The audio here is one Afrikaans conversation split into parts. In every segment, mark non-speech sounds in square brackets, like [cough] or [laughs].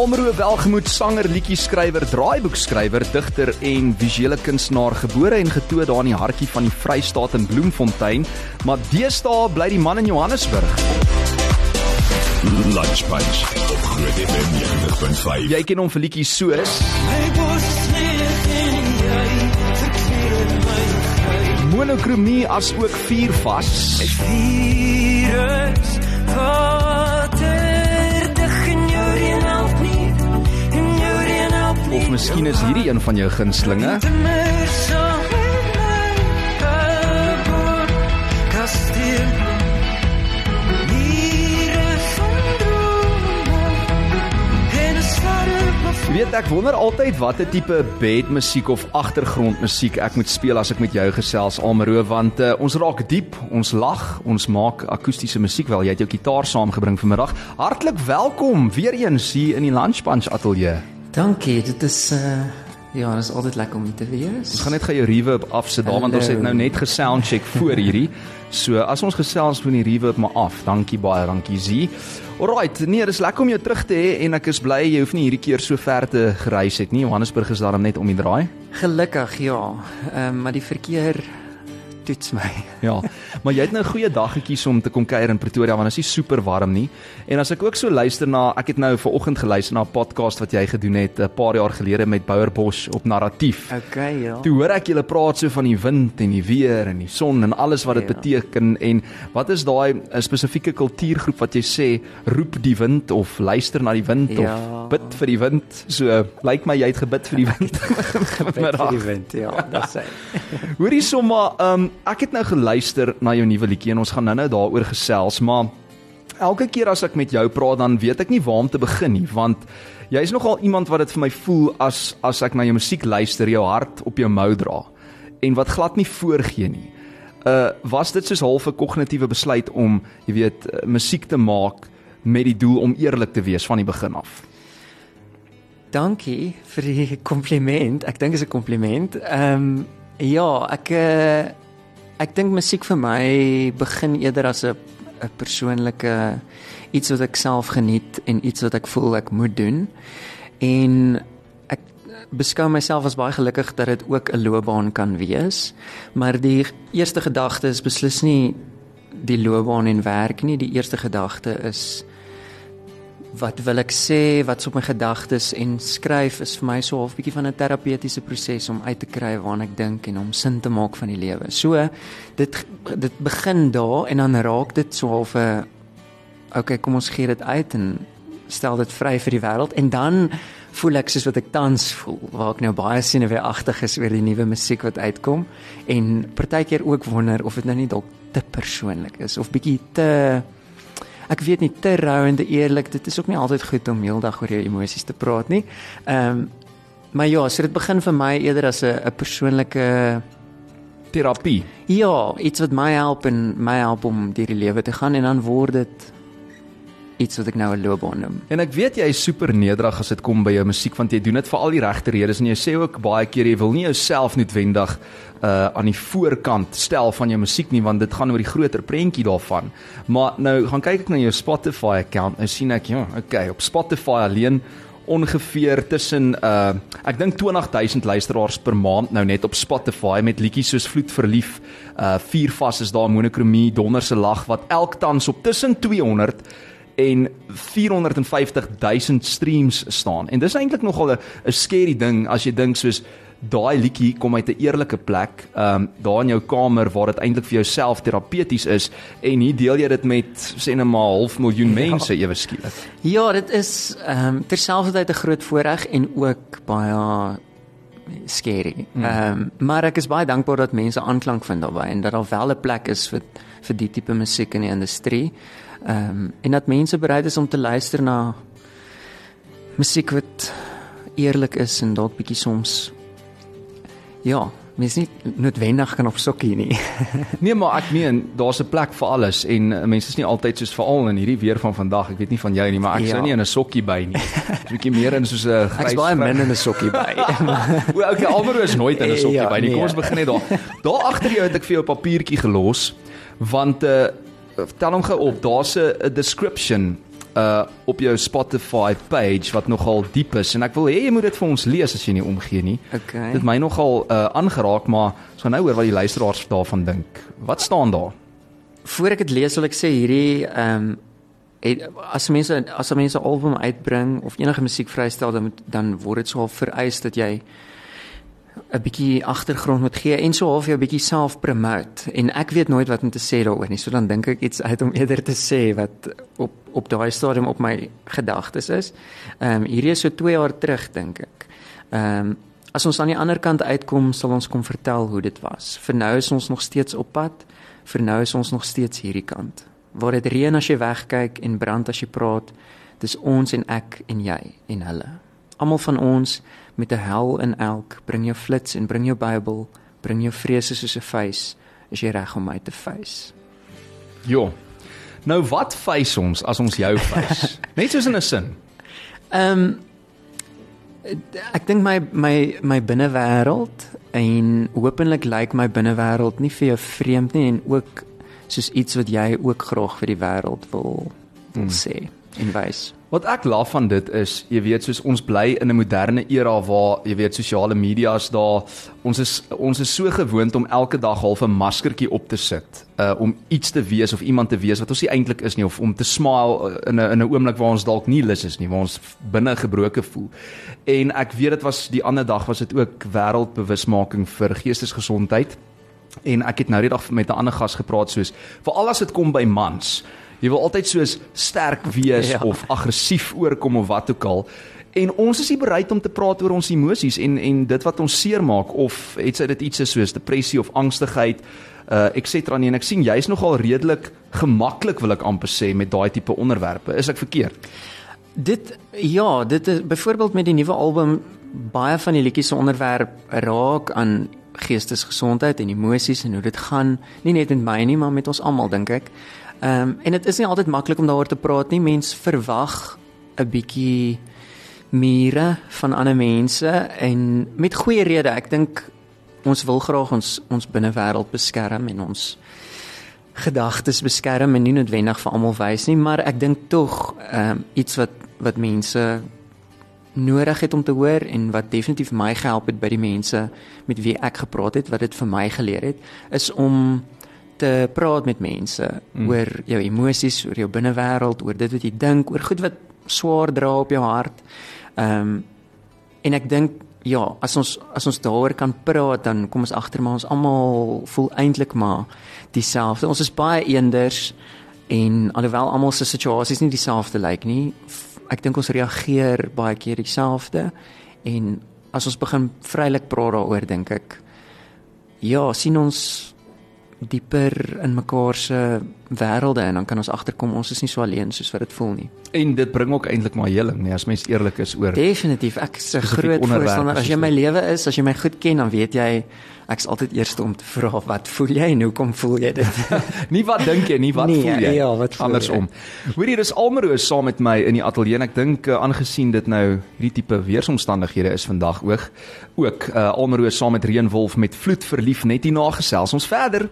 Almero Welgemoed sanger, liedjie-skrywer, draaiboekskrywer, digter en visuele kunstenaar, gebore en getoe daar in die hartjie van die Vrystaat in Bloemfontein, maar deesdae bly die man in Johannesburg. Lunch Punch op Groot FM 90.5. Jy ken hom vir liedjies soos Monokromie as ook vuur vas. Virus water miskien is hierdie een van jou sterre Jy weet ek wonder altyd watter tipe bedmusiek of agtergrondmusiek ek moet speel as ek met jou gesels Almero want uh, ons raak diep, ons lag, ons maak akoestiese musiek wel. Jy het jou gitaar saamgebring vanmiddag. Hartlik welkom weer eens hier in die Lunch Punch ateljee. Dankie, dit is uh ja, dit is altyd lekker om hier te wees. Ons gaan net gou jou reverb afsit daar want ons het nou net gesoundcheck voor hierdie. So as ons gesels van die reverb maar af. Dankie baie, dankie Z. Alrite, nee, dis lekker om jou terug te hê en ek is bly jy hoef nie hierdie keer so ver te gereis het nie. Johannesburg is daarom net om die draai. Gelukkig ja. Ehm um, maar die verkeer toets my. [laughs] Ja, maar jy het nou 'n goeie dag gekies om te kom kuier in Pretoria want dit is nie super warm nie. En as ek ook so luister na ek het nou ver oggend geluister na 'n podcast wat jy gedoen het 'n paar jaar gelede met Bouer Bosch op Narratief. Okay, ja. Toe hoor ek julle praat so van die wind en die weer en die son en alles wat dit Ja. beteken en wat is daai 'n spesifieke kultuurgroep wat jy sê roep die wind of luister na die wind Ja. of bid vir die wind. So lyk my jy het gebid vir die wind. [laughs] Met vir die wind, ja, [laughs] dit sê. Hoorie sommer, um, ek het nou geluister na jou nuwe liedjie en ons gaan nou-nou daaroor gesels, maar elke keer as ek met jou praat dan weet ek nie waar om te begin nie, want jy's nogal iemand wat dit vir my voel as as ek na jou musiek luister, jou hart op jou mou dra en wat glad nie voorgee nie. Uh was dit soos half 'n kognitiewe besluit om, jy weet, uh, musiek te maak met die doel om eerlik te wees van die begin af? Dankie vir die [laughs] kompliment. Ek dink dit is 'n kompliment. Ehm um, ja, ek uh, ek dink musiek vir my begin eerder as 'n 'n persoonlike iets wat ek self geniet en iets wat ek voel ek moet doen. En ek beskou myself as baie gelukkig dat dit ook 'n loopbaan kan wees. Maar die eerste gedagte is beslis nie die loopbaan en werk nie. Die eerste gedagte is wat wil ek sê, wat's op my gedagtes en skryf is vir my so half bietjie van 'n terapeutiese proses om uit te kry waarna ek dink en om sin te maak van die lewe. So dit dit begin daar en dan raak dit so half 'n okay, kom ons gee dit uit en stel dit vry vir die wêreld en dan voel ek soos wat ek tans voel, waar ek nou baie senuweeagtig is oor die nuwe musiek wat uitkom en partykeer ook wonder of dit nou nie dalk te persoonlik is of bietjie te ek weet nie te rou en te eerlik. Dit is ook nie altyd goed om heeldag oor jou emosies te praat nie. Ehm um, maar ja, so dit begin vir my eerder as 'n 'n persoonlike Terapie. ja, iets wat my help en my help om deur die lewe te gaan en dan word dit iets wat ek nou 'n loopbaan noem. En ek weet jy is super nederig as dit kom by jou musiek want jy doen dit vir al die regte redes en jy sê ook baie keer jy wil nie jouself noodwendig uh aan die voorkant stel van jou musiek nie want dit gaan oor die groter prentjie daarvan. Maar nou gaan kyk ek na jou Spotify account en sien ek ja, okay, op Spotify alleen ongeveer tussen uh ek dink 20000 luisteraars per maand nou net op Spotify met liedjies soos Vloed verlief, uh Vier vas is daar monokromie, Donder se lag wat elk tans op tussen 200 en 450 000 streams staan. En dis eintlik nogal 'n scary ding as jy dink soos daai liedjie kom uit 'n eerlike plek, ehm um, daar in jou kamer waar dit eintlik vir jouself terapeuties is en hier deel jy dit met sê net maar half miljoen mense ewe skielik. Ja, dit is ehm um, terselfdertyd 'n groot voorreg en ook baie scary. Ehm um, maar ek is baie dankbaar dat mense aanklank vind daarbey en dat daar wel 'n plek is vir vir die tipe musiek in die industrie. Ehm um, en dat mense bereid is om te luister na musiek wat eerlik is en dalk bietjie soms ja, mens nie noodwendig kan op sokkie nie. [laughs] Nee, maar ek meen daar's 'n plek vir alles en uh, mense is nie altyd soos veral in hierdie weer van vandag. Ek weet nie van jou nie, maar ek ja. Sou nie in 'n sokkie by nie. 'n Bietjie meer in soos 'n Ek's baie min in 'n sokkie by. [laughs] O, okay, Alvaro is nooit in 'n sokkie Ja, by nie. Kom nee. ons begin net daar. Daar agter jou het ek vir jou 'n papiertjie gelos want uh vertel hom gou op. Daar's 'n description uh op jou Spotify page wat nogal diep is en ek wil hê jy moet dit vir ons lees as jy nie omgee nie. Okay. Dit my nogal uh aangeraak, maar ons gaan nou hoor wat die luisteraars daarvan dink. Wat staan daar? Voor ek dit lees wil ek sê hierdie ehm um, het, as mense as mense album uitbring of enige musiek vrystel dan moet, dan word dit so vereis dat jy 'n bietjie agtergrond moet gee en so half jou bietjie self promote en ek weet nooit wat om te sê daaroor nie. So dan dink ek iets uit om [laughs] eerder te sê wat op op daai stadium op my gedagtes is. Ehm um, hierdie is so 2 jaar terug dink ek. Ehm um, as ons aan die ander kant uitkom, sal ons kom vertel hoe dit was. Vir nou is ons nog steeds op pad. Vir nou is ons nog steeds hierdie kant. Waar dit reën as jy wegkyk en brand as jy praat, dis ons en ek en jy en hulle. Almal van ons met 'n hel in elk, bring jou flits en bring jou Bybel, bring jou vrese soos 'n vuis, is jy reg om my te vuis. Jo. Nou wat face ons as ons jou face? [laughs] Net soos in 'n sin. Ehm um, ek dink my my my binnewêreld en hopelik lyk my binnewêreld nie vir jou vreemd nie en ook soos iets wat jy ook graag vir die wêreld wil wil hmm. sê en wys. Wat ek laf van dit is, jy weet, soos ons bly in 'n moderne era waar jy weet sosiale media's daar, ons is ons is so gewoond om elke dag half 'n maskertjie op te sit, uh om iets te wees of iemand te wees wat ons nie eintlik is nie of om te smile in 'n in 'n oomblik waar ons dalk nie lus is nie, waar ons binne gebroke voel. En ek weet dit was die ander dag was dit ook wêreldbewusmaking vir geestesgesondheid. En ek het nou die dag met 'n ander gas gepraat soos veral as dit kom by mans Jy wil altyd soos sterk wees ja. of aggressief oorkom of wat ook al. En ons is nie bereid om te praat oor ons emosies en en dit wat ons seermaak of het sy dit iets soos depressie of angstigheid uh et cetera nie en ek sien jy's nogal redelik gemaklik wil ek amper sê met daai tipe onderwerpe. Is ek verkeerd? Dit ja, dit is byvoorbeeld met die nuwe album baie van die liedjies se onderwerp raak aan geestesgesondheid en emosies en hoe dit gaan nie net met my nie, maar met ons almal dink ek. Ehm um, en dit is nie altyd maklik om daaroor te praat nie. Mens verwag 'n bietjie mure van ander mense en met goeie rede. Ek dink ons wil graag ons ons binnewêreld beskerm en ons gedagtes beskerm en nie noodwendig vir almal wys nie, maar ek dink tog ehm um, iets wat wat mense nodig het om te hoor en wat definitief my gehelp het by die mense met wie ek gepraat het, wat dit vir my geleer het, is om te praat met mense mm. oor jou emosies, oor jou binnewêreld, oor dit wat jy dink, oor goed wat swaar dra op jou hart. Ehm um, en ek dink ja, as ons as ons daaroor kan praat, dan kom ons agter maar ons almal voel eintlik maar dieselfde. Ons is baie eenders en alhoewel almal se situasies nie dieselfde lyk nie, ek dink ons reageer baie keer dieselfde en as ons begin vrylik praat daaroor dink ek ja, sien ons dieper in mekaar se wêrelde en dan kan ons agterkom ons is nie so alleen soos wat dit voel nie. En dit bring ook eintlik maar heling, nee, as mens eerlik is oor. Definitief, ek is 'n groot voorstander as jy my lewe is, as jy my goed ken, dan weet jy ek's altyd eerste om te vra wat voel jy en hoekom voel jy dit? [laughs] nie wat dink jy nie, wat nee, voel jy? Ja, wat voel andersom. Hoorie, dis Almero saam met my in die ateljee en ek dink uh, aangesien dit nou hierdie tipe weeromstandighede is vandag ook ook uh, Almero saam met Reënwolf met vloed verlief net hier na gesels ons verder.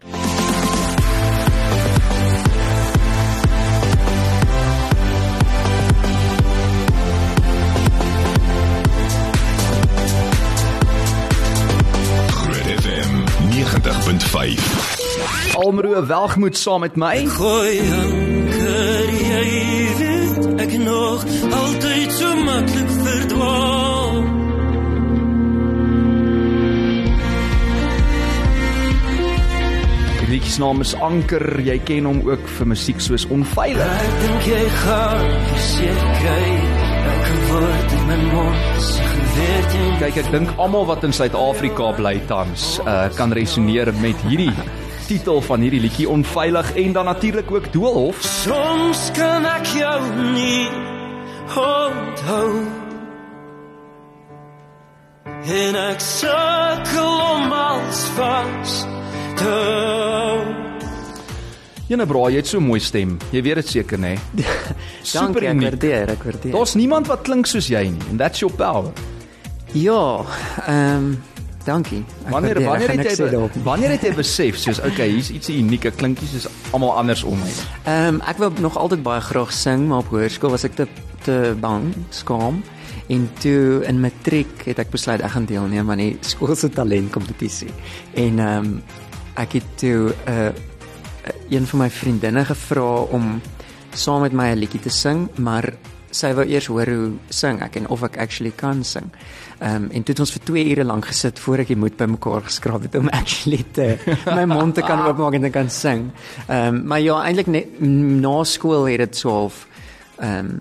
Almro welgemoed saam met my. Gooi anker jy weet ek nog altyd so maklik verdwaal. Die liedjie se naam is Anker. Jy ken hom ook vir musiek soos Onveilig. Ek dink jy gaan seker ek word in my mond geweet jy Kyk, ek dink almal wat in Suid-Afrika bly tans, uh, kan resoneer met hierdie titel van hierdie liedjie Onveilig en dan natuurlik ook Doolhof. Soms kan ek jou nie onthou. En ek sukkel om als vas te hou. Jene bra, jy het so mooi stem. Jy weet dit seker nê? [laughs] Dankie, ek waardeer, ek waardeer. Daar's niemand wat klink soos jy nie and that's your power. Ja, ehm um, dankie. Ek Wanneer waardeer, ek wanneer het jy nie. wanneer het jy besef soos okay, hier's iets uniek, klinkie soos almal anders om my. Ehm um, ek wou nog altyd baie graag sing, maar op hoërskool was ek te te bang, skaam. En toe in matriek het ek besluit ek gaan deelneem aan die [laughs] skool se talentkompetisie. En ehm um, ek het toe 'n uh, een van my vriendinne gevra om saam met my 'n liedjie te sing, maar sy wou eers hoor hoe sing ek en of ek actually kan sing. Ehm um, en toe het ons vir 2 ure lank gesit voor ek die moed bymekaar geskraap het om [laughs] actually te my mond te kan oopmaak en te kan sing. Ehm um, maar ja, eintlik net na skool het dit so half ehm um,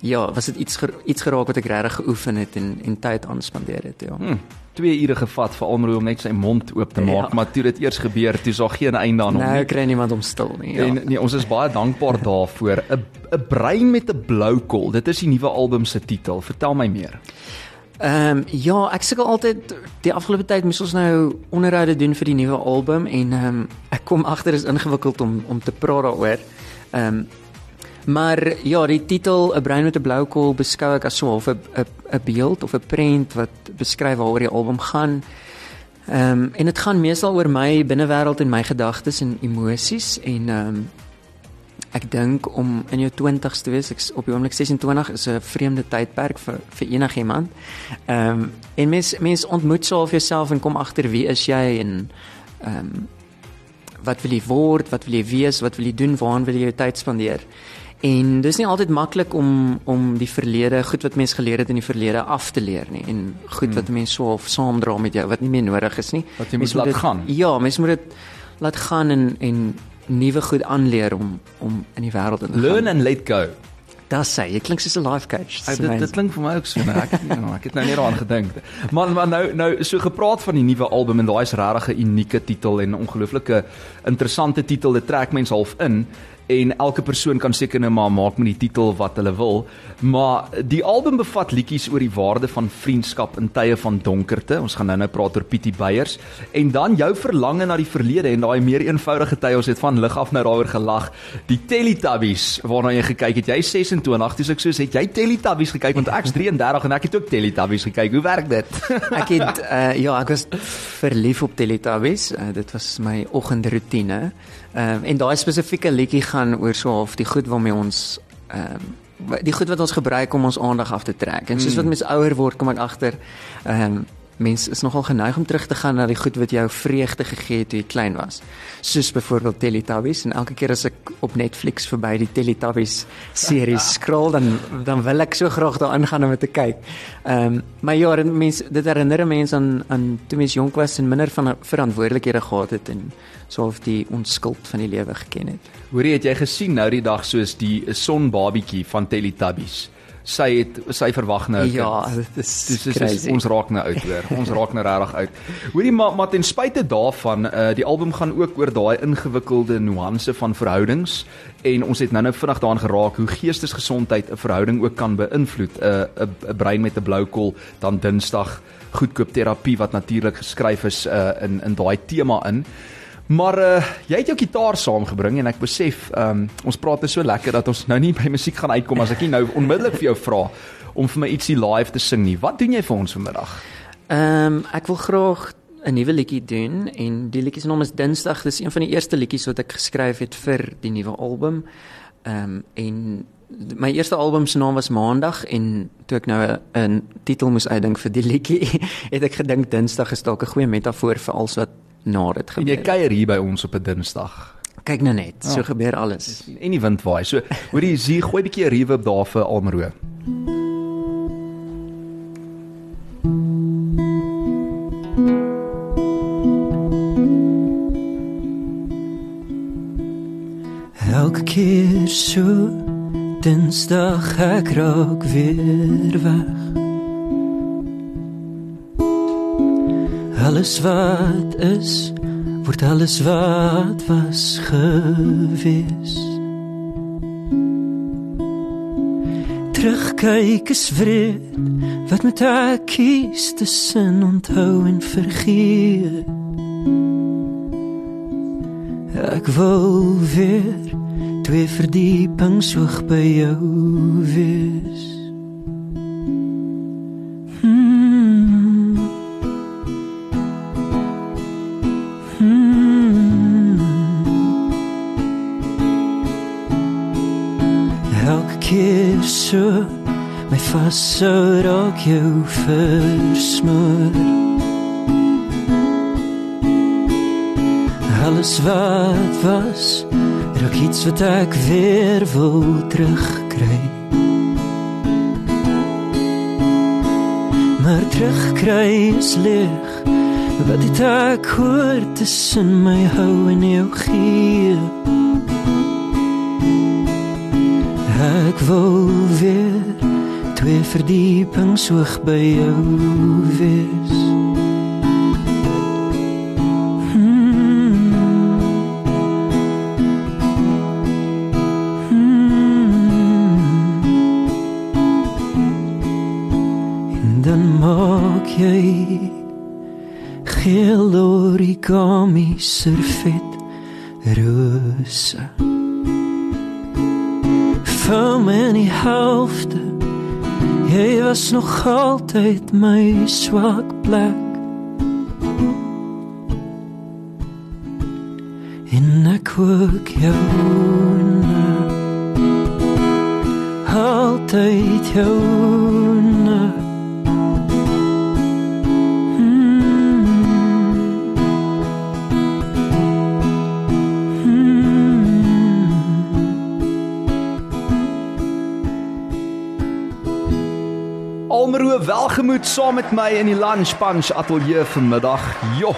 ja, was dit iets ger, iets geraak wat ek regtig geoefen het en en tyd aan spandeer het, ja. Hm, 2 ure gevat vir Almro om net sy mond oop te Ja. maak, maar toe dit eers gebeur, toe is daar geen einde aan hom Nou nie. kry niemand om stil nie. Ja. En nee, ons is baie dankbaar daarvoor. 'n 'n brein met 'n blou kol. Dit is die nuwe album se titel. Vertel my meer. Ehm um, ja, ek sukkel altyd die afgelope tyd moes ons nou onderhoude doen vir die nuwe album en ehm um, ek kom agter is ingewikkeld om om te praat daaroor. Ehm um, maar ja, die titel 'n brein met 'n blou kol beskou ek as so half 'n 'n 'n beeld of 'n prent wat beskryf waaroor die album gaan. Ehm um, en dit gaan meestal oor my binnewêreld en my gedagtes en emosies en ehm um, ek dink om in jou 20's te wees, ek is op die oomblik 26 is 'n vreemde tydperk vir vir enigiemand. Ehm um, en mens mens ontmoet self jouself en kom agter wie is jy en ehm um, wat wil jy word, wat wil jy wees, wat wil jy doen, waaraan wil jy jou tyd spandeer? En dis nie altyd maklik om om die verlede, goed wat mens geleer het in die verlede af te leer nie en goed wat mense so of saamdra met jou wat nie meer nodig is nie. Wat jy Mens moet laat dit- gaan. Ja, mens moet dit laat gaan en en nuwe goed aanleer om om in die wêreld in te Learn gaan. and let go. Dit sê, jy klink soos 'n life coach. Hey, dit dit klink vir my ook so, nee, ek ja, [laughs] ek het nou nie daaraan gedink. Man, maar nou nou so gepraat van die nuwe album en daai is regtig 'n unieke titel en 'n ongelooflike interessante titel. Dit trek mense half in en elke persoon kan seker nou maar maak met die titel wat hulle wil. Maar die album bevat liedjies oor die waarde van vriendskap in tye van donkerte. Ons gaan nou-nou praat oor Pietie Beyers en dan jou verlange na die verlede en daai meer eenvoudige tye. Ons het van lig af nou daaroor gelag. Die Teletubbies waarna jy gekyk het. Jy is 26, dis ek soos het jy Teletubbies gekyk want ek's 33 en ek het ook Teletubbies gekyk. Hoe werk dit? [laughs] Ek het uh, ja, ek was verlief op Teletubbies. Uh, dit was my oggendroetine. Ehm um, en daai spesifieke liedjie gaan oor so half die goed waarmee ons ehm um, die goed wat ons gebruik om ons aandag af te trek. En soos wat mens ouer word, kom ek agter ehm um, mens is nogal geneig om terug te gaan na die goed wat jou vreugde gegee het toe jy klein was. Soos byvoorbeeld Teletubbies en elke keer as ek op Netflix verby die Teletubbies serie [laughs] scroll dan dan wil ek so graag daarin gaan om dit te kyk. Ehm um, maar ja, mense dit herinner mense aan aan toe mens jonk was en minder van verantwoordelikhede gehad het en so of die onskuld van die lewe geken het. Hoorie, het jy gesien nou die dag soos die sonbabietjie van Teletubbies? Sy het sy verwag nou Ja, dit is Dis dis crazy. ons raak nou uit hoor. Ons raak nou regtig uit. Hoorie maar maar ten spyte daarvan, uh die album gaan ook oor daai ingewikkelde nuance van verhoudings en ons het nou-nou vinnig daaraan geraak hoe geestesgesondheid 'n verhouding ook kan beïnvloed. 'n uh, 'n brein met 'n blou kol dan Dinsdag goedkoop terapie wat natuurlik geskryf is uh in in daai tema in. Maar uh jy het jou gitaar saamgebring en ek besef um ons praat net so lekker dat ons nou nie by musiek gaan uitkom as ek nie nou onmiddellik vir jou vra om vir my ietsie live te sing nie. Wat doen jy vir ons vanmiddag? Ehm um, ek wil graag 'n nuwe liedjie doen en die liedjie se naam is Dinsdag. Dis een van die eerste liedjies wat ek geskryf het vir die nuwe album. Ehm um, en my eerste album se naam was Maandag en toe ek nou 'n titel moes uitdink vir die [laughs] liedjie, het ek gedink Dinsdag is dalk 'n goeie metafoor vir alles wat na dit En jy gebeur. kuier hier by ons op 'n Dinsdag. Kyk nou net, so Ah. gebeur alles. En die wind waai. So, hoorie, hier gooi 'n bietjie 'n reverb daar vir Almro. Elke keer so Dinsdag ek raak weer weg Alles wat is word alles wat was gewees Terugkyk is wreed wat moet ek kies tussen onthou en vergeet Ek wil weer twee verdiepings hoog by jou wees. My vashou raak jou versmoor. Alles wat was raak iets wat ek weer wil terugkry. Maar terugkry is leeg wat dit ek hoor tussen my hou en jou gee ek wil weer twee verdiepings hoog by jou wees Hmm. Hmm. En dan maak jy geel origami servet rose Vir my in die helfte Jy was nog altyd my swak plek. En ek ook joune Altyd joune Almero, welgemoed saam met my in die Lunch Punch ateljee vanmiddag. Jo.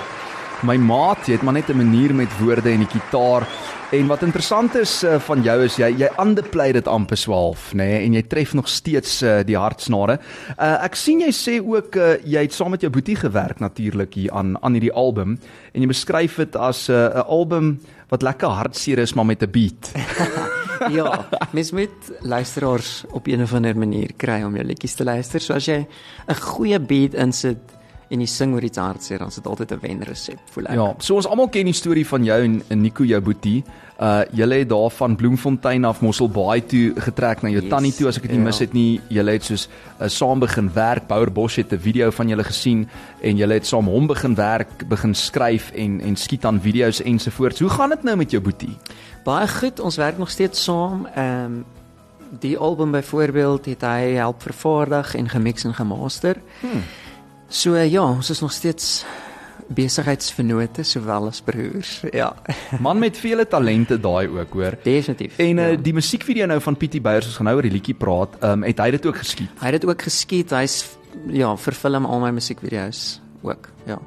My maat, jy het maar net 'n manier met woorde en die kitaar. En wat interessant is uh, van jou is jy jy underplay dit amper swaalf, nê, nee, en jy tref nog steeds uh, die hartsnare. Uh, ek sien jy sê ook uh, jy het saam met jou boetie gewerk natuurlik hier aan aan hierdie album en jy beskryf dit as 'n uh, album wat lekker hartseer is maar met 'n beat. [laughs] [laughs] ja, mens moet luisteraars op een of ander manier kry om jou liedjies te luister. So as jy 'n goeie beat insit en jy sing oor iets hartseer, dan is dit altyd 'n wenresep, voel ek. Ja, so ons almal ken die storie van jou en, en Nico jou boetie. Uh julle het daar van Bloemfontein af Mosselbaai toe getrek na jou Yes, tannie toe as ek dit nie ja. mis het nie. Julle het soos uh, saam begin werk. Bouer Bosch het 'n video van julle gesien en julle het saam hom begin werk, begin skryf en en skiet aan video's ensovoorts. Hoe gaan dit nou met jou boetie? Baie goed, ons werk nog steeds saam. Ehm um, die album byvoorbeeld het hy help vervaardig en gemix en gemaster. Hmm. So uh, ja, ons is nog steeds besigheidsvennote sowel as broers. [laughs] Ja, Man met vele talente daai ook, hoor. definitief. En uh, ja. die musiekvideo nou van Pietie Beyers, ons gaan nou oor die liedjie praat. Ehm um, het hy dit ook geskiet? Hy het dit ook geskiet. Hy's ja, vir film al my musiekvideo's ook. Ja.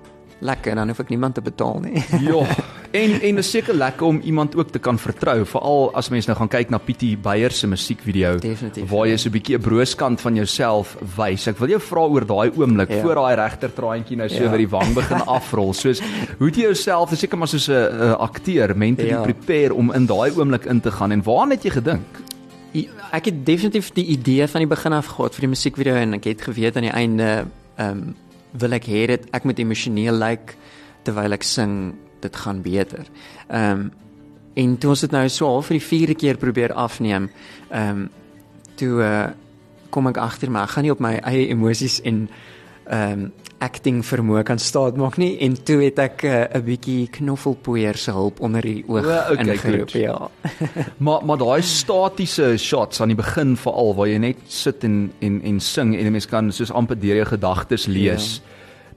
Lekker, dan hoef ek niemand te betaal nie. [laughs] Ja, [laughs] en en is seker lekker om iemand ook te kan vertrou, veral as mens nou gaan kyk na Pietie Beyers se musiekvideo Definitief, waar jy ja. so 'n bietjie 'n brooskant van jouself wys. Ek wil jou vra oor daai oomblik Ja. voor daai regter traantjie nou so Ja. oor die wang begin [laughs] afrol. Soos hoe het jy jouself, seker maar soos 'n akteur, mentally Ja. prepare om in daai oomblik in te gaan en waaraan het jy gedink? Ek het definitief die idee van die begin af gehad vir die musiekvideo en ek het geweet aan die einde ehm um, wil ek hê dit ek moet emosioneel lyk like, terwyl ek sing dit gaan beter. Ehm um, en toe ons dit nou so al vir die vierde keer probeer afneem, ehm um, toe uh, kom ek agter maar ek gaan nie op my eie emosies en ehm um, acting vermoë kan staat maak nie en toe het ek 'n uh, bietjie knoffelpoeier se hulp onder die oog O, okay, ingeroep goed. ja. [laughs] [laughs] Maar maar daai statiese shots aan die begin veral waar jy net sit en en en sing en 'n mens kan soos amper deur jou gedagtes lees. Ja.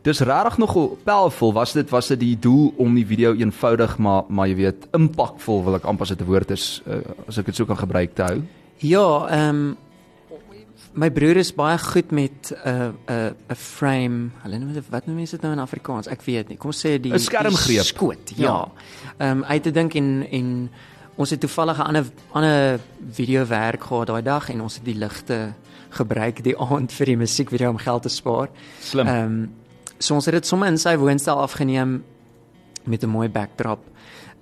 Dis regtig nogal powerful. Was dit was dit die doel om die video eenvoudig maar maar jy weet impakvol wil ek amper as dit 'n woord is uh, as ek dit so kan gebruik te hou. Ja, ehm um, my broer is baie goed met 'n uh, 'n uh, 'n frame. Hulle noem dit wat noem mense dit nou in Afrikaans? Ek weet nie. Kom ons sê die 'n skermgreep. Skoot, Ja. ja. Ehm um, uit te dink en en ons het toevallig 'n ander ander video werk gehad daai dag en ons het die ligte gebruik die aand vir die musiekvideo om geld te spaar. Slim. Ehm um, so ons het dit sommer in sy woonstel afgeneem met 'n mooi backdrop.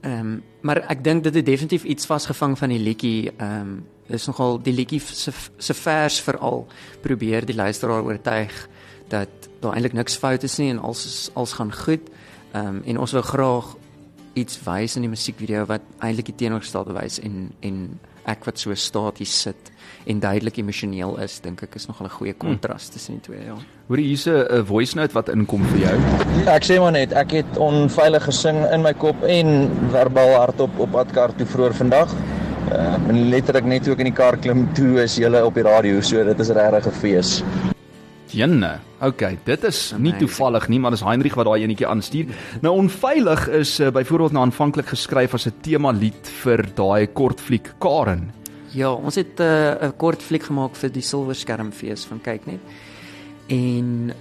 Ehm um, maar ek dink dit het definitief iets vasgevang van die liedjie. Ehm um, dis nogal die liedjie se se vers veral probeer die luisteraar oortuig dat daar eintlik niks fout is nie en alles is alles gaan goed. Ehm um, en ons wil graag iets wys in die musiekvideo wat eintlik die teenoorgestelde wys en en ek wat so staties sit en duidelik emosioneel is, dink ek is nogal 'n goeie kontras tussen die twee, ja. Hoor jy hier's 'n voice note wat inkom vir jou. Ek sê maar net, ek het onveilig gesing in my kop en verbaal hardop op Adkar toe vroeër vandag. Uh, en letterlik net toe ek in die kar klim, toe is julle op die radio, so dit is regtig 'n fees. Jenne. Okay, dit is nie Amazing. toevallig nie, maar dis Heinrich wat daai enetjie aanstuur. Nou onveilig is uh, byvoorbeeld nou aanvanklik geskryf as 'n tema lied vir daai kortfliek Karen. Ja, ons het 'n uh, 'n kort fliek gemaak vir die Silwer Skermfees van kyk net. En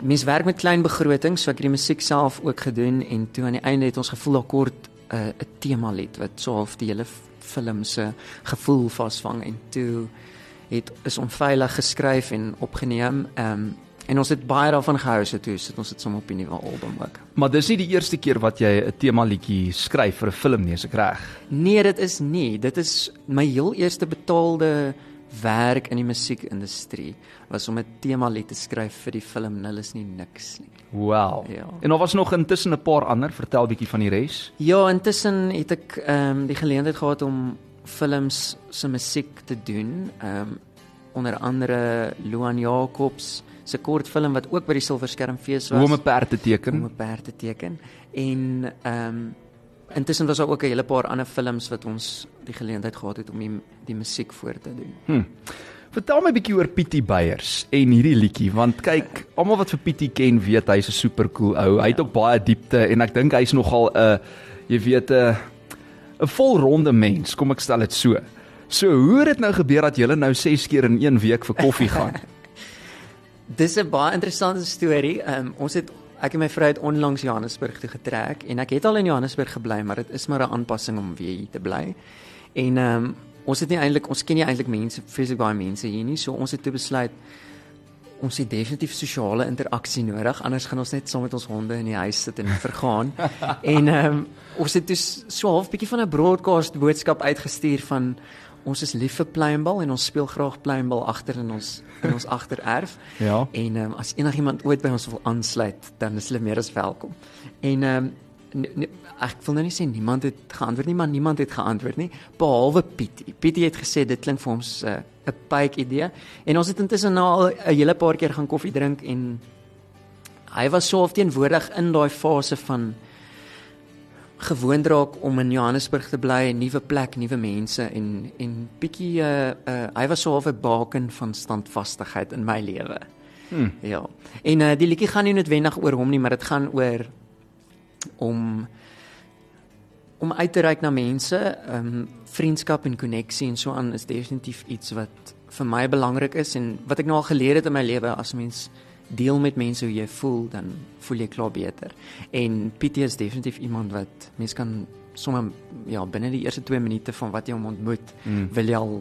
mens werk met klein begrotings, so ek het die musiek self ook gedoen en toe aan die einde het ons gevoel daar kort 'n uh, 'n tema lied wat so half die hele film se gevoel vasvang en toe het is onveilig geskryf en opgeneem. Ehm um, en ons het baie daarvan gehou so toe sit ons dit sommer op die nuwe album ook. Maar dis nie die eerste keer wat jy 'n tema liedjie skryf vir 'n film nie, is ek reg? Nee, dit is nie. Dit is my heel eerste betaalde werk in die musiekindustrie was om 'n tema lied te skryf vir die film Nul is nie niks nie. Wow. Ja. En daar was nog intussen 'n paar ander, vertel bietjie van die res. Ja, intussen het ek ehm um, die geleentheid gehad om films se musiek te doen. Ehm um, onder andere Luan Jacobs se kortfilm wat ook by die Silwer Skermfees was. Hoe om 'n perd te om teken. 'n perd te teken. En ehm um, intussen was daar ook 'n hele paar ander films wat ons die geleentheid gehad het om die, die musiek voor te doen. Hm. Vertel my bietjie oor Pietie Beyers en hierdie liedjie want kyk, almal wat vir Pietie ken weet hy's 'n supercool ou. Hy het ook baie diepte en ek dink hy's nogal 'n jy weet 'n 'n volronde mens, kom ek stel dit so. So hoe het dit nou gebeur dat julle nou 6 keer in 1 week vir koffie gaan? [laughs] Dis 'n baie interessante storie. Um, ons het ek en my vrou het onlangs Johannesburg toe getrek en ek het al in Johannesburg gebly, maar dit is maar 'n aanpassing om weer hier te bly. En ehm um, ons het nie eintlik ons ken nie eintlik mense, vreeslik baie mense hier nie, so ons het toe besluit ons het definitief sosiale interaksie nodig, anders gaan ons net saam met ons honde in die huis sit en vergaan. [laughs] en ehm um, ons het dus so half bietjie van 'n broadcast boodskap uitgestuur van ons is lief vir pluimbal en ons speel graag pluimbal agter in ons in ons agtererf. [laughs] Ja. En um, as enigiemand ooit by ons wil aansluit, dan is hulle meer as welkom. En ehm um, ek wil nou nie sê niemand het geantwoord nie, maar niemand het geantwoord nie behalwe Pietie. Pietie het gesê dit klink vir ons 'n uh, pype idee. En ons het intussen nou al 'n hele paar keer gaan koffie drink en hy was so of teenwoordig in daai fase van gewoond raak om in Johannesburg te bly, 'n nuwe plek, nuwe mense en en bietjie uh, uh hy was so half 'n baken van standvastigheid in my lewe. Hmm. Ja. En uh die liedjie gaan nie noodwendig oor hom nie, maar dit gaan oor om om uit te reik na mense, ehm um, vriendskap en koneksie en so aan is definitief iets wat vir my belangrik is en wat ek nou al geleer het in my lewe as mens deel met mense hoe jy voel, dan voel jy klaar beter. En Pietie is definitief iemand wat mens kan sommer ja, binne die eerste 2 minute van wat jy hom ontmoet, Mm. wil jy al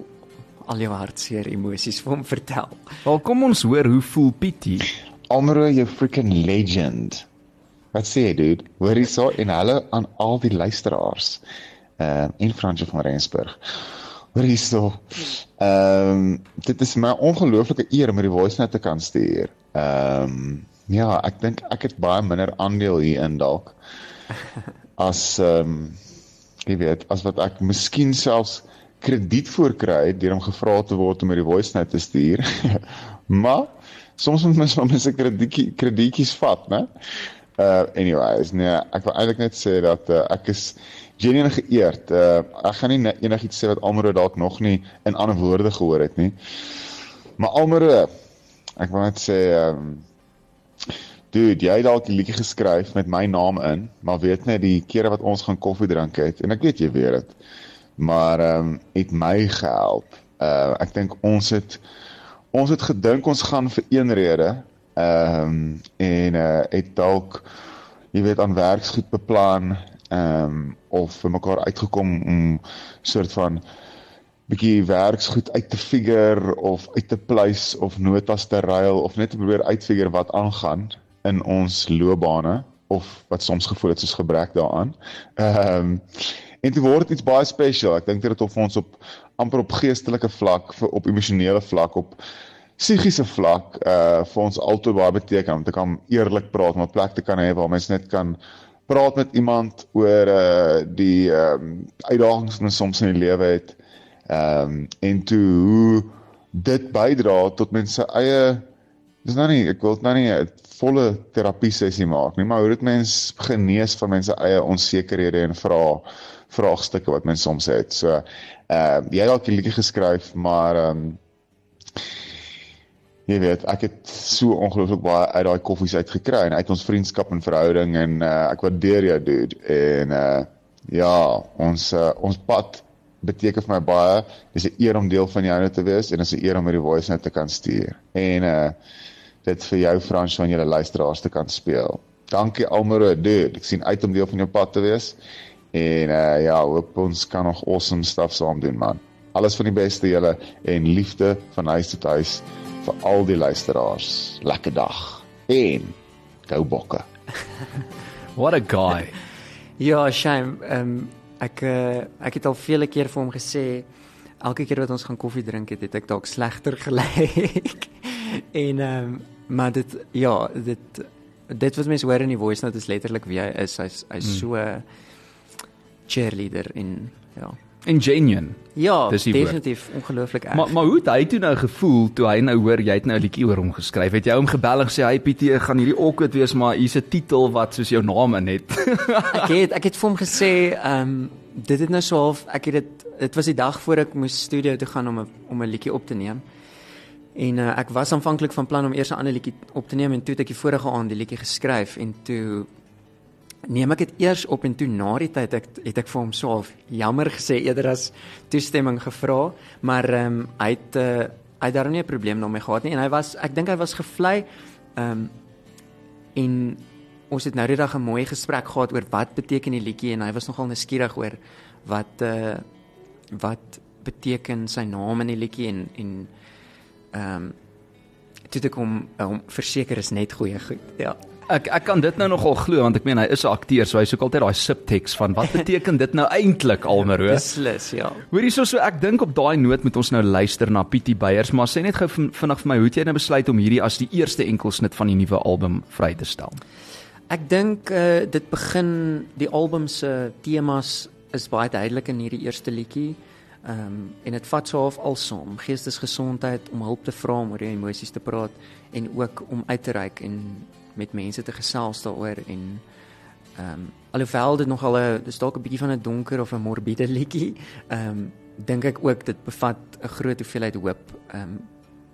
al jou hartseer emosies vir hom vertel. Wel kom ons hoor hoe voel Pietie. Almero jy freaking legend. Wat sê jy, dude? Hoor hierso en hulle aan al die luisteraars. Ehm uh, en Fransje van Rensburg. Hoor hierso. Ehm um, dit is my ongelooflike eer om hierdie voice note te kan stuur. Ehm um, ja, ek dink ek het baie minder aandeel hierin dalk [laughs] as ehm um, jy weet, as wat ek miskien selfs krediet voor kry deur om gevra te word om hierdie voice note te stuur. [laughs] maar soms moet mens maar mense kredietjie kredietjies vat, né? Uh anyways, nee, ek wil eintlik net sê dat uh, ek is genuine geëerd. Uh ek gaan nie enigiets sê wat Almero dalk nog nie in ander woorde gehoor het nie. Maar Almero, ek wil net sê ehm um, Dude, jy het dalk 'n liedjie geskryf met my naam in, maar weet net die kere wat ons gaan koffie drink het en ek weet jy weet dit. Maar ehm um, het my gehelp. Uh ek dink ons het ons het gedink ons gaan vir een rede ehm um, en uh het dalk jy weet aan werksgoed beplan ehm um, of vir mekaar uitgekom om soort van bietjie werksgoed uit te figure of uit te pleis of notas te ruil of net te probeer uitfigure wat aangaan in ons loopbane of wat soms gevoel het soos gebrek daaraan. Ehm um, en dit word iets baie special. Ek dink dit het op ons op amper op geestelike vlak, vir- op emosionele vlak, op psigiese vlak uh vir ons altoe baie beteken om te kan eerlik praat, om 'n plek te kan hê waar mens net kan praat met iemand oor uh die ehm um, uitdagings wat ons soms in die lewe het. Ehm um, en toe hoe dit bydra tot mense eie Dis nou nie ek wil nou nie 'n volle terapie sessie maak nie, maar hoe dit mens genees van mense eie onsekerhede en vra vraagstukke wat mens soms het. So, ehm uh, jy het dalk 'n liedjie geskryf, maar ehm um, jy weet, ek het so ongelooflik baie uit daai koffies uit gekry en uit ons vriendskap en verhouding en uh, ek waardeer jou dude en uh ja, ons uh, ons pad beteken vir my baie. Dis 'n eer om deel van jou te wees en dis 'n eer om hierdie voice note te kan stuur. En uh dit vir jou Frans van julle luisteraars te kan speel. Dankie Almero, dude. Ek sien uit om deel van jou pad te wees. En uh ja, hoop ons kan nog awesome stuff saam doen, man. Alles van die beste julle en liefde van huis tot huis vir al die luisteraars. Lekker dag. En gou bokke. [laughs] What a guy. Ja, shame. Um, ek uh, ek het al vele keer vir hom gesê elke keer wat ons gaan koffie drink het, het ek dalk slegter gelyk. [laughs] en ehm um, maar dit ja, dit dit wat mense hoor in die voice note is letterlik wie hy is. Hy's hy's hmm. so cheerleader en ja. En genuine. Ja, definitief ongelooflik erg. Maar maar hoe het hy toe nou gevoel toe hy nou hoor jy het nou 'n liedjie oor hom geskryf? Het jy hom gebel en gesê hy Pietie gaan hierdie awkward wees maar hier's 'n titel wat soos jou naam in het. [laughs] ek het ek het vir hom gesê, ehm um, dit het nou so half ek het dit dit was die dag voor ek moes studio toe gaan om 'n om 'n liedjie op te neem. En uh, ek was aanvanklik van plan om eers 'n ander liedjie op te neem en toe het ek die vorige aand die liedjie geskryf en toe neem ek dit eers op en toe na die tyd ek het ek vir hom so half jammer gesê eerder as toestemming gevra, maar ehm um, hy het uh, hy het daar nie 'n probleem daarmee gehad nie en hy was ek dink hy was gevlei ehm um, en ons het nou die dag 'n mooi gesprek gehad oor wat beteken die liedjie en hy was nogal nuuskierig oor wat uh wat beteken sy naam in die liedjie en en ehm um, toe ek hom um, verseker is net goeie goed. Ja. Ek ek kan dit nou nogal glo want ek meen hy is 'n akteur so hy soek altyd daai subtext van wat beteken dit nou eintlik Almero? Beslis, ja. Hoorie so so ek dink op daai noot moet ons nou luister na Pietie Beyers maar sê net gou vinnig vir my hoe het jy nou besluit om hierdie as die eerste enkelsnit van die nuwe album vry te stel? Ek dink uh, dit begin die album se temas is baie duidelik in hierdie eerste liedjie. Ehm um, en dit vat so half alsaam geestesgesondheid om hulp te vra om oor jou emosies te praat en ook om uit te reik en met mense te gesels daaroor en ehm um, alhoewel dit nogal 'n dis dalk 'n bietjie van 'n donker of 'n morbiede liedjie, ehm um, dink ek ook dit bevat 'n groot hoeveelheid hoop ehm um,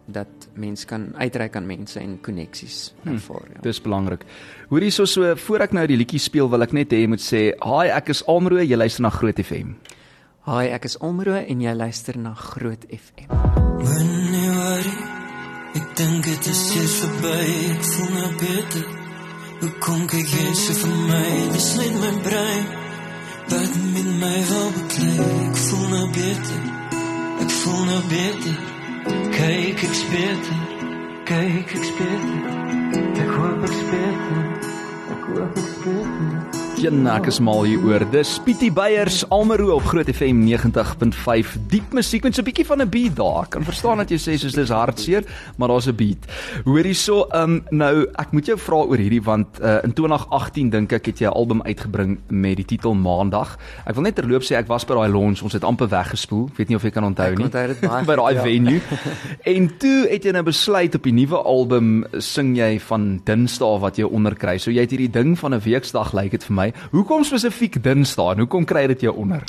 dat mens kan uitreik aan mense en koneksies hm, ervaar. Hmm, ja. Dis belangrik. Hoorie so so voor ek nou die liedjie speel, wil ek net hê jy moet sê, "Hi, ek is Almro, jy luister na Groot FM." Hi, ek is Almro en jy luister na Groot FM. Ek dink dit is hier verby, ek voel nou beter. Hoe kom ek hier so vir my? Dis net my brein. Wat met my wil beklei? Ek voel nou beter. Ek voel nou beter. Kyk ek beter. Kyk ek beter. Ek hoop ek beter. Ek hoop ek beter. Jan, ek is mal hier oor. Dis Pietie Beyers Almero op Groot FM 90.5. Diep musiek met so 'n bietjie van 'n beat daar. Ek kan verstaan dat jy sê soos dis hartseer, maar daar's 'n beat. Hoor hierso, um nou ek moet jou vra oor hierdie want uh, in 2018 dink ek het jy 'n album uitgebring met die titel Maandag. Ek wil net terloop sê ek was by daai launch, ons het amper weggespoel. Ek weet nie of jy kan onthou nie. Ek onthou dit baie. [laughs] by daai ja. venue. [laughs] en toe het jy nou besluit op die nuwe album sing jy van Dinsdae wat jy onderkry. So jy het hierdie ding van 'n weeksdag lyk like dit vir my my. Hoekom spesifiek Dinsdae? Hoekom kry dit jou onder?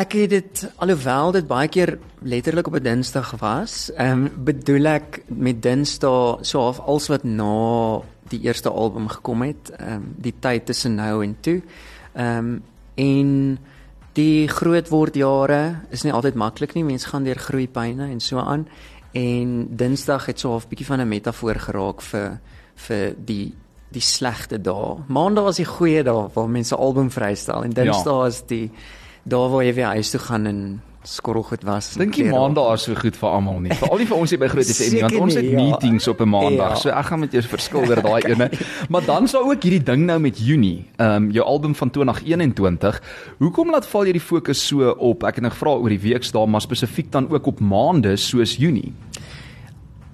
Ek het dit alhoewel dit baie keer letterlik op 'n Dinsdag was, ehm um, bedoel ek met Dinsdae so half als wat na die eerste album gekom het, ehm um, die tyd tussen nou en toe. Ehm um, en die groot word jare is nie altyd maklik nie. Mense gaan deur groeipyne en so aan. En Dinsdag het so half bietjie van 'n metafoor geraak vir vir die die slegte dae. Maandag was die goeie dae waar mense album vrystel en Dinsdae ja. is die dae waar jy weer huis toe gaan en skorrel goed was. Dink jy Maandag is so goed vir almal nie? Veral nie vir ons hier by Groot FM nie, want ons het ja. meetings op 'n Maandag. Ja. So ek gaan met jou verskil oor daai ene. [laughs] Maar dan sou ook hierdie ding nou met Junie, ehm um, jou album van 2021. Hoekom laat val jy die fokus so op? Ek het nou gevra oor die weksdae, maar spesifiek dan ook op maande soos Junie.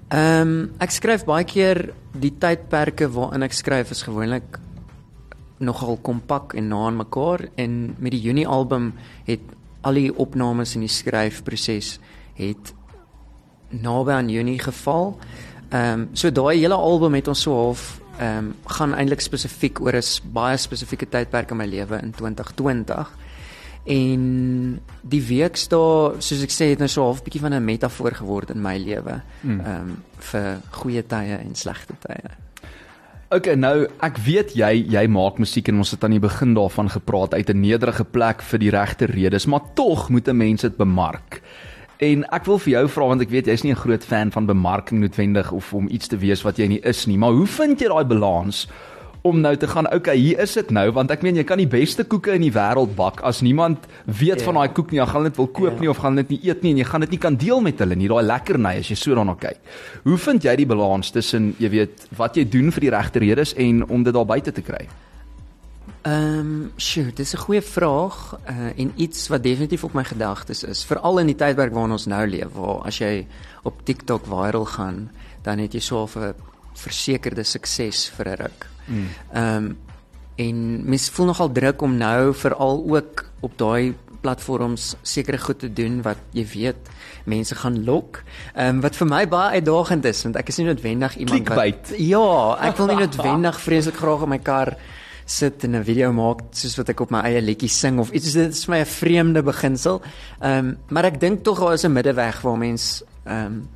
Ehm um, ek skryf baie keer die tydperke waarin ek skryf is gewoonlik nogal kompak en na aan mekaar en met die Junie album het al die opnames en die skryfproses het naby aan Junie geval. Ehm um, so daai hele album het ons so half ehm um, gaan eintlik spesifiek oor 'n baie spesifieke tydperk in my lewe in 2020. En die weeks daar, soos ek sê, het nou so half bietjie van 'n metafoor geword in my lewe. Ehm um, vir goeie tye en slegte tye. Okay, nou ek weet jy jy maak musiek en ons het aan die begin daarvan gepraat uit 'n nederige plek vir die regte redes, maar tog moet 'n mens dit bemark. En ek wil vir jou vra want ek weet jy's nie 'n groot fan van bemarking noodwendig of om iets te wees wat jy nie is nie, maar hoe vind jy daai balans om nou te gaan, okay, hier is dit nou want ek meen jy kan die beste koeke in die wêreld bak as niemand weet Ja. van daai koek nie, gaan hulle dit wil koop Ja. nie of gaan dit nie eet nie en jy gaan dit nie kan deel met hulle nie, daai lekkerny as jy so daarna kyk. Hoe vind jy die balans tussen jy weet wat jy doen vir die regte redes en om dit daar buite te kry? Ehm, um, sjoe, dis 'n goeie vraag uh, en iets wat definitief op my gedagtes is, veral in die tydperk waarin ons nou leef, waar as jy op TikTok viral gaan, dan het jy so 'n versekerde sukses vir 'n ruk. Ehm um, en mens voel nogal druk om nou veral ook op daai platforms sekere goed te doen wat jy weet mense gaan lok. Ehm um, wat vir my baie uitdagend is want ek is nie noodwendig iemand Clickbait. wat Ja, ek wil nie noodwendig vreeslik graag in my kar sit en 'n video maak soos wat ek op my eie liedjie sing of iets dit is vir my 'n vreemde beginsel. Ehm um, maar ek dink tog daar is 'n middeweg waar mens ehm um,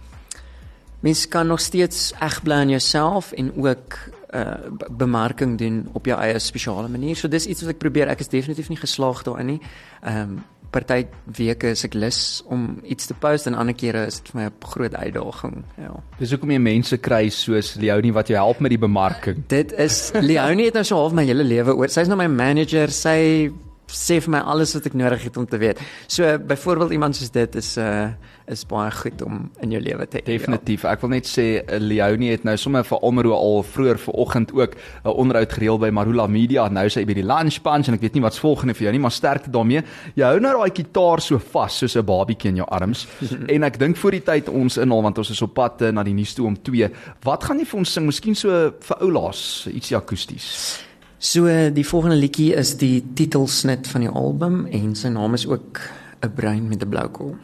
mens kan nog steeds eg bly aan jouself en ook uh be- bemarking doen op jou eie spesiale manier. So dis iets wat ek probeer. Ek is definitief nie geslaag daarin nie. Ehm um, party weke is ek lus om iets te post en ander kere is dit vir my 'n groot uitdaging. Ja. Dis hoekom jy mense kry soos Leonie wat jou help met die bemarking. Dit is Leonie het nou so half my hele lewe oor. Sy's nou my manager. Sy sê vir my alles wat ek nodig het om te weet. So byvoorbeeld iemand soos dit is uh is baie goed om in jou lewe te hê. Definitief. Ek wil net sê eh, Leonie het nou sommer vir Almero al vroeër vanoggend ook 'n onderhoud gereël by Marula Media. Nou is hy by die lunch punch en ek weet nie wat's volgende vir jou nie, maar sterkte daarmee. Jy hou nou daai kitaar so vas soos 'n babietjie in jou arms. [laughs] en ek dink voor die tyd ons inhaal want ons is op pad eh, na die nuus toe om 2. Wat gaan jy vir ons sing? Miskien so vir oulaas, ietsie akoesties. So die volgende liedjie is die titelsnit van die album en sy naam is ook 'n brein met 'n blou kol.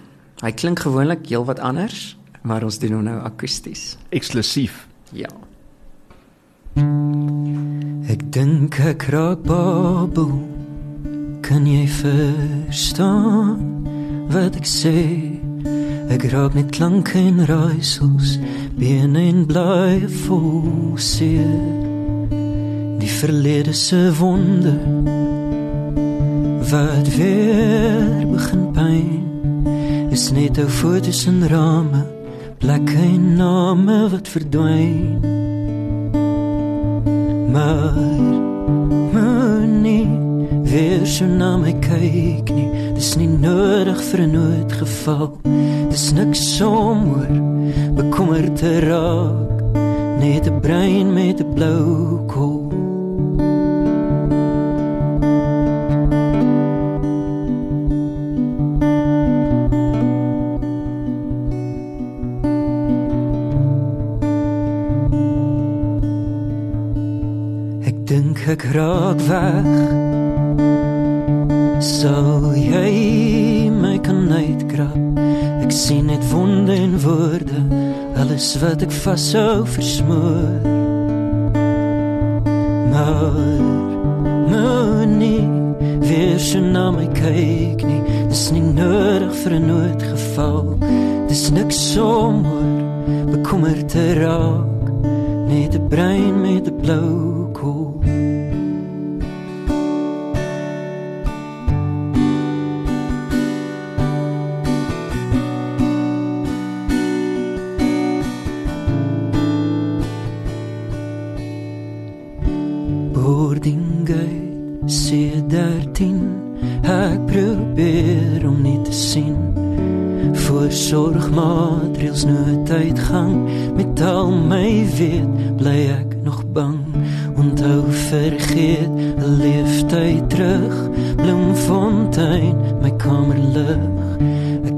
Hy klink gewoonlik heelwat anders, maar ons doen hom nou akoesties. Eksklusief. Ja. Ek dink ek raak babbel. Kan jy verstaan wat ek sê? Ek raak net klanke en raaisels, bene en blye vol seer. Die verlede se wonde wat weer begin pyn is net ou fotos en rame, plekke en name wat verdwyn. Maar moenie weer so na my kyk nie. Dis nie nodig vir 'n noodgeval. Dis niks om oor bekommerd te raak. Net 'n brein met 'n blou kol. Ek raak weg. Sou jy my kan uitkrap? Ek sien net wonde en woorde, alles wat ek vashou versmoor. Maar moenie weer so na my kyk nie. Dis nie nodig vir 'n noodgeval. Dis niks om oor bekommerd te raak. Net 'n brein met 'n blou Boarding gate C13 Ek probeer om nie te sien Voorsorgmaatreëls nooduitgang Met al my weet bly ek nog bang. Onthou vergeet leeftyd terug Bloemfontein my kamer lig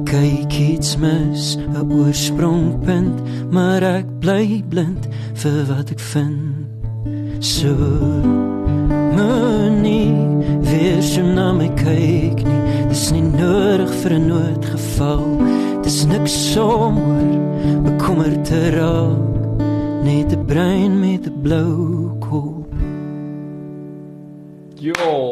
kyk iets mis 'n oorspringpunt Maar ek bly blind vir wat ek vind So moenie weer so na my kyk nie. Dis nie nodig vir 'n noodgeval. Dis niks om oor bekommerd te raak. Net 'n brein met 'n blou kop. Jo,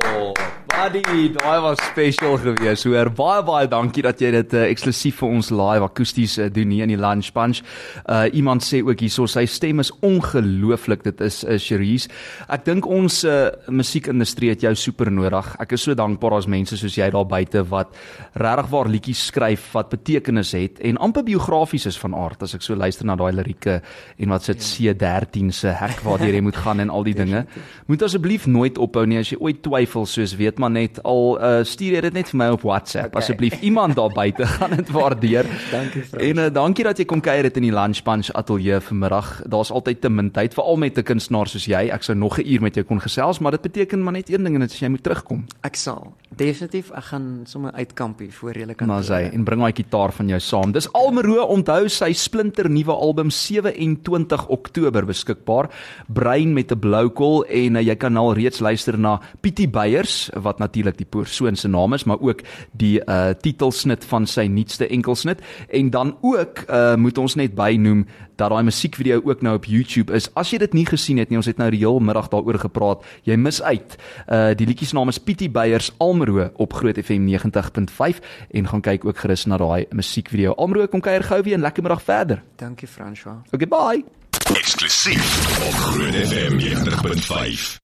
buddy, daai was special geweest. Hoor, baie baie dankie dat jy dit uh, eksklusief vir ons live akoesties uh, doen hier in die Lunch Punch. Uh iemand sê ook hierso sy stem is ongelooflik. Dit is uh, Cherise. Ek dink ons uh, musiekindustrie het jou super nodig. Ek is so dankbaar as mense soos jy daar buite wat regtig waar liedjies skryf wat betekenis het en amper biografies is van aard as ek so luister na daai lirieke en wat sit C13 se hek [laughs] waar jy moet gaan en al die dinge. Moet asseblief nooit ophou nie as jy ooit twyfel soos weet maar net al uh, stuur jy dit net vir my op WhatsApp okay. asseblief iemand daar buite [laughs] gaan dit waardeer. Dankie Frans. En uh, dankie dat jy kom kuier dit in die Lunch Punch ateljee vanmiddag. Daar's altyd te min tyd veral met 'n kunstenaar soos jy. Ek sou nog 'n uur met jou kon gesels, maar dit beteken maar net een ding en dit is jy moet terugkom. Ek sal definitief ek gaan sommer uitkampie voor jy kan. Maar sy en bring daai gitaar van jou saam. Dis Almero onthou sy splinter nuwe album 27 Oktober beskikbaar. Brein met 'n blou kol en uh, jy kan al reeds luister na Pietie Beyers wat natuurlik die persoon se naam is, maar ook die uh titelsnit van sy nuutste enkelsnit en dan ook uh moet ons net bynoem dat daai musiekvideo ook nou op YouTube is. As jy dit nie gesien het nie, ons het nou die hele middag daaroor gepraat. Jy mis uit. Uh die liedjie se naam is Pietie Beyers Almero op Groot FM 90.5 en gaan kyk ook gerus na daai musiekvideo. Almero kom kuier gou weer en lekker middag verder. Dankie François. Okay, bye. Eksklusief op Groot FM 90.5.